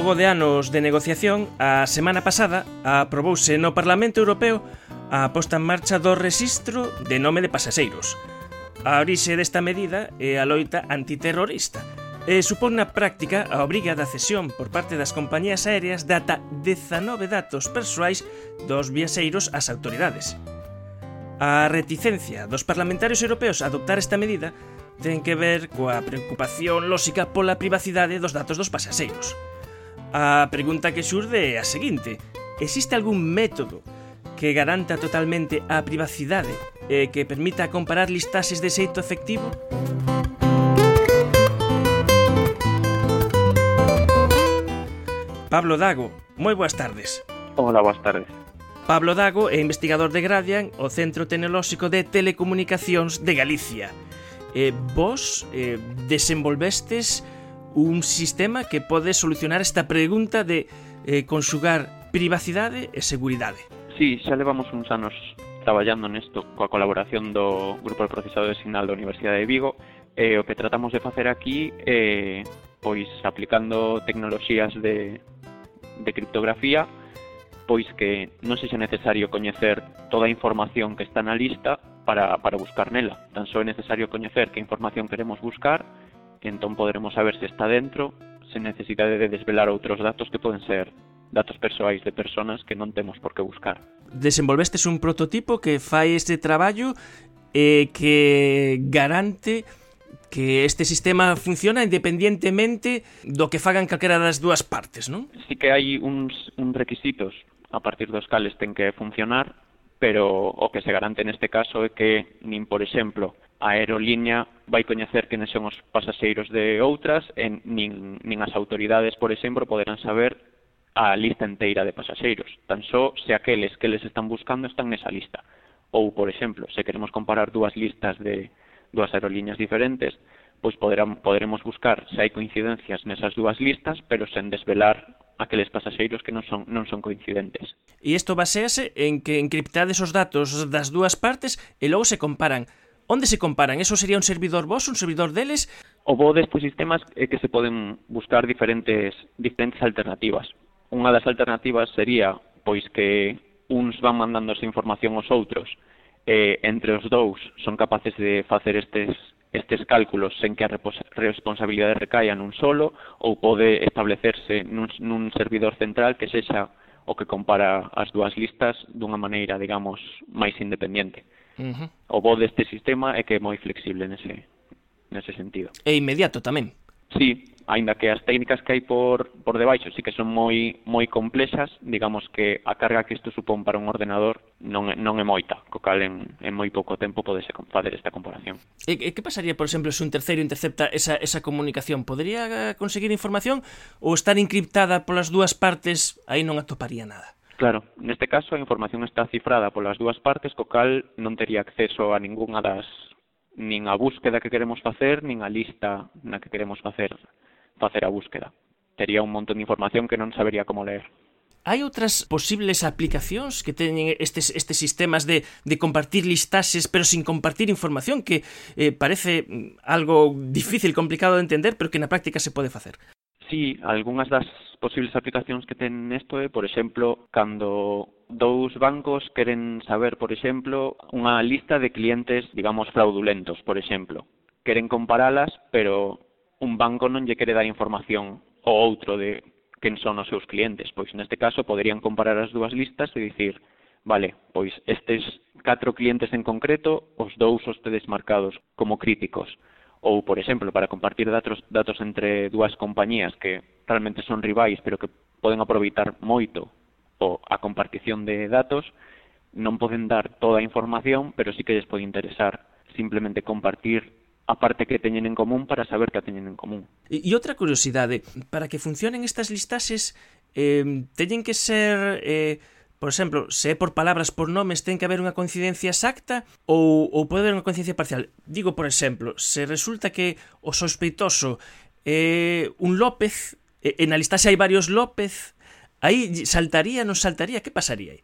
Logo de anos de negociación, a semana pasada aprobouse no Parlamento Europeo a posta en marcha do rexistro de nome de pasaxeiros. A orixe desta medida é a loita antiterrorista e supón na práctica a obriga da cesión por parte das compañías aéreas data 19 datos persoais dos viaxeiros ás autoridades. A reticencia dos parlamentarios europeos a adoptar esta medida ten que ver coa preocupación lóxica pola privacidade dos datos dos pasaxeiros. A pregunta que xurde é a seguinte. Existe algún método que garanta totalmente a privacidade e que permita comparar listaxes de xeito efectivo? Pablo Dago, moi boas tardes. Hola, boas tardes. Pablo Dago é investigador de Gradian, o Centro Tecnolóxico de Telecomunicacións de Galicia. Eh, vos eh, desenvolvestes un sistema que pode solucionar esta pregunta de eh, conxugar privacidade e seguridade. Sí, xa levamos uns anos traballando nesto coa colaboración do Grupo de Procesado de Sinal da Universidade de Vigo e o que tratamos de facer aquí é eh, pois aplicando tecnoloxías de, de criptografía pois que non sexa necesario coñecer toda a información que está na lista para, para buscar nela. Tan só é necesario coñecer que información queremos buscar entón poderemos saber se está dentro sen necesidade de desvelar outros datos que poden ser datos persoais de persoas que non temos por que buscar. Desenvolvestes un prototipo que fai este traballo e eh, que garante que este sistema funciona independientemente do que fagan calquera das dúas partes, non? Sí que hai uns, uns requisitos a partir dos cales ten que funcionar, pero o que se garante neste caso é que nin, por exemplo, a aerolínea vai coñecer quenes son os pasaxeiros de outras e nin, nin as autoridades, por exemplo, poderán saber a lista inteira de pasaxeiros, tan só se aqueles que les están buscando están nesa lista. Ou, por exemplo, se queremos comparar dúas listas de dúas aerolíneas diferentes, pois poderán, poderemos buscar se hai coincidencias nesas dúas listas, pero sen desvelar aqueles pasaxeiros que non son, non son coincidentes. E isto basease en que encriptades os datos das dúas partes e logo se comparan Onde se comparan? Eso sería un servidor vos, un servidor deles? O bo destes sistemas é que se poden buscar diferentes diferentes alternativas. Unha das alternativas sería pois que uns van mandando esa información aos outros e entre os dous son capaces de facer estes estes cálculos sen que a responsabilidade recaia nun solo ou pode establecerse nun, nun servidor central que sexa o que compara as dúas listas dunha maneira, digamos, máis independente. Uh -huh. O bo deste sistema é que é moi flexible nese, nese sentido. E inmediato tamén. Sí, aínda que as técnicas que hai por, por debaixo sí que son moi moi complexas, digamos que a carga que isto supón para un ordenador non é, non é moita, co cal en, en moi pouco tempo podese fazer esta comparación. E, e que pasaría, por exemplo, se un terceiro intercepta esa, esa comunicación? Podería eh, conseguir información ou estar encriptada polas dúas partes aí non atoparía nada? Claro, neste caso a información está cifrada polas dúas partes, co cal non tería acceso a ningunha das nin a búsqueda que queremos facer, nin a lista na que queremos facer facer a búsqueda. Tería un montón de información que non sabería como ler. Hai outras posibles aplicacións que teñen estes, estes sistemas de, de compartir listaxes pero sin compartir información que eh, parece mm, algo difícil, complicado de entender pero que na práctica se pode facer si algunhas das posibles aplicacións que ten isto é, por exemplo, cando dous bancos queren saber, por exemplo, unha lista de clientes, digamos, fraudulentos, por exemplo. Queren comparalas, pero un banco non lle quere dar información ao outro de quen son os seus clientes. Pois neste caso poderían comparar as dúas listas e dicir, vale, pois estes catro clientes en concreto, os dous os tedes marcados como críticos ou, por exemplo, para compartir datos, datos entre dúas compañías que realmente son rivais, pero que poden aproveitar moito o a compartición de datos, non poden dar toda a información, pero sí que lles pode interesar simplemente compartir a parte que teñen en común para saber que a teñen en común. E, e outra curiosidade, para que funcionen estas listases, eh, teñen que ser... Eh, Por exemplo, se é por palabras, por nomes, ten que haber unha coincidencia exacta ou, ou pode haber unha coincidencia parcial. Digo, por exemplo, se resulta que o sospeitoso é un López, en a listaxe hai varios López, aí saltaría, non saltaría, que pasaría aí?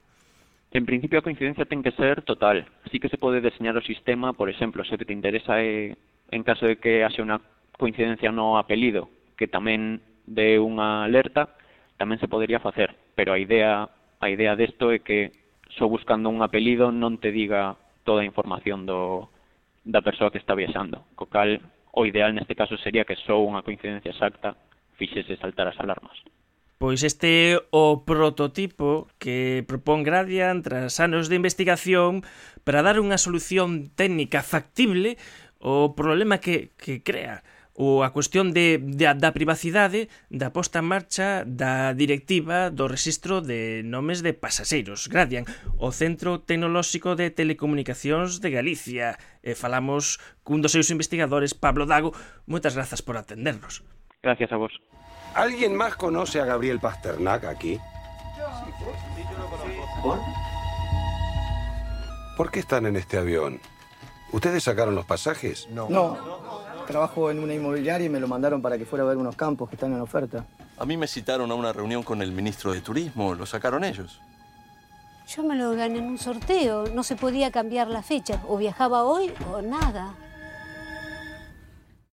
En principio a coincidencia ten que ser total. Así que se pode deseñar o sistema, por exemplo, se te interesa é, en caso de que haxe unha coincidencia no apelido, que tamén de unha alerta, tamén se podería facer, pero a idea A idea desto é que só buscando un apelido non te diga toda a información do, da persoa que está viaxando. Co cal, o ideal neste caso sería que só unha coincidencia exacta fixese saltar as alarmas. Pois este é o prototipo que propón Gradian tras anos de investigación para dar unha solución técnica factible ao problema que, que crea o a cuestión de, de, da privacidade da posta en marcha da directiva do registro de nomes de pasaxeiros. Gradian, o Centro Tecnolóxico de Telecomunicacións de Galicia. E falamos cun dos seus investigadores, Pablo Dago. Moitas grazas por atendernos. Gracias a vos. ¿Alguien más conoce a Gabriel Pasternak aquí? ¿Por? ¿Por qué están en este avión? ¿Ustedes sacaron los pasajes? No. No. Trabajo en una inmobiliaria y me lo mandaron para que fuera a ver unos campos que están en oferta. A mí me citaron a una reunión con el ministro de Turismo. Lo sacaron ellos. Yo me lo gané en un sorteo. No se podía cambiar la fecha. O viajaba hoy o nada.